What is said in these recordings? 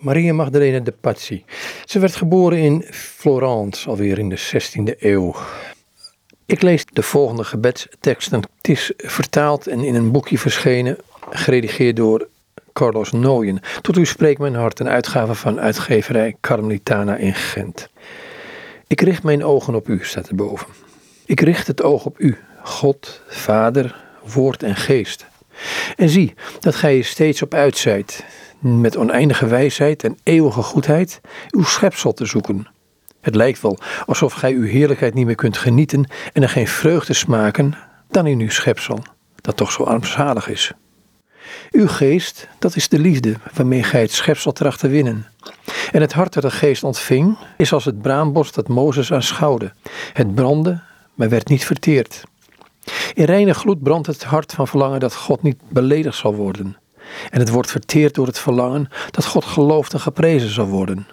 Maria Magdalena de Pazzi. Ze werd geboren in Florence, alweer in de 16e eeuw. Ik lees de volgende gebedsteksten. Het is vertaald en in een boekje verschenen, geredigeerd door Carlos Nooyen. Tot u spreekt mijn hart, een uitgave van uitgeverij Carmelitana in Gent. Ik richt mijn ogen op u, staat erboven. Ik richt het oog op u, God, Vader, Woord en Geest. En zie dat gij je steeds op uitzijt, met oneindige wijsheid en eeuwige goedheid, uw schepsel te zoeken. Het lijkt wel alsof gij uw heerlijkheid niet meer kunt genieten en er geen vreugde smaken dan in uw schepsel, dat toch zo armzalig is. Uw geest, dat is de liefde waarmee gij het schepsel tracht te winnen. En het hart dat de geest ontving, is als het braambos dat Mozes aanschouwde. Het brandde, maar werd niet verteerd. In reine gloed brandt het hart van verlangen dat God niet beledigd zal worden. En het wordt verteerd door het verlangen dat God geloofd en geprezen zal worden.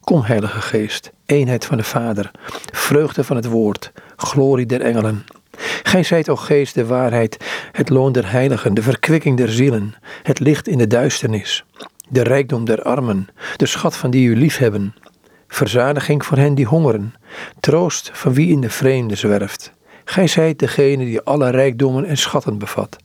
Kom, Heilige Geest, eenheid van de Vader, vreugde van het Woord, glorie der engelen. Gij zijt, o Geest, de waarheid, het loon der heiligen, de verkwikking der zielen, het licht in de duisternis, de rijkdom der armen, de schat van die u liefhebben, verzadiging voor hen die hongeren, troost van wie in de vreemde zwerft. Gij zijt degene die alle rijkdommen en schatten bevat.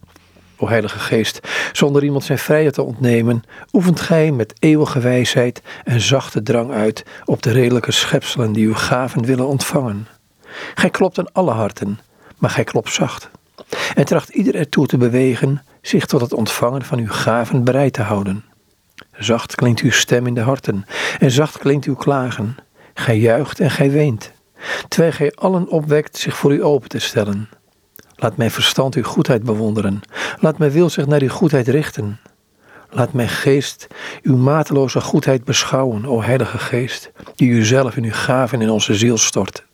O Heilige Geest, zonder iemand zijn vrijheid te ontnemen, oefent gij met eeuwige wijsheid en zachte drang uit op de redelijke schepselen die uw gaven willen ontvangen. Gij klopt aan alle harten, maar gij klopt zacht. En tracht ieder ertoe te bewegen zich tot het ontvangen van uw gaven bereid te houden. Zacht klinkt uw stem in de harten en zacht klinkt uw klagen. Gij juicht en gij weent, terwijl gij allen opwekt zich voor u open te stellen. Laat mijn verstand uw goedheid bewonderen. Laat mijn wil zich naar uw goedheid richten. Laat mijn geest uw mateloze goedheid beschouwen, o Heilige Geest, die u zelf in uw gaven in onze ziel stort.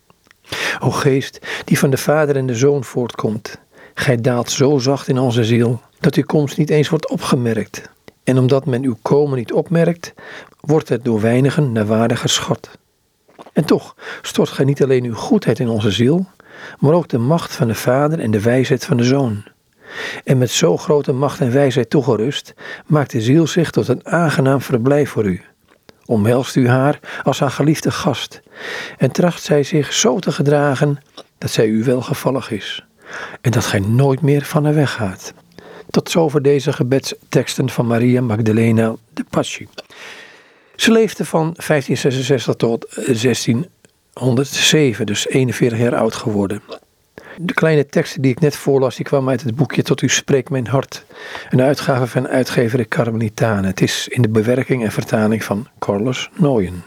O Geest, die van de Vader en de Zoon voortkomt, gij daalt zo zacht in onze ziel, dat uw komst niet eens wordt opgemerkt. En omdat men uw komen niet opmerkt, wordt het door weinigen naar waarde geschat. En toch stort gij niet alleen uw goedheid in onze ziel, maar ook de macht van de Vader en de wijsheid van de Zoon. En met zo grote macht en wijsheid toegerust, maakt de ziel zich tot een aangenaam verblijf voor u. Omhelst u haar als haar geliefde gast, en tracht zij zich zo te gedragen dat zij u welgevallig is, en dat gij nooit meer van haar weggaat. Tot zover deze gebedsteksten van Maria Magdalena de Pasci. Ze leefde van 1566 tot 16 107, dus 41 jaar oud geworden. De kleine teksten die ik net voorlas, die kwamen uit het boekje Tot u spreekt mijn hart. Een uitgave van uitgever Carmelitane. Het is in de bewerking en vertaling van Carlos Nooyen.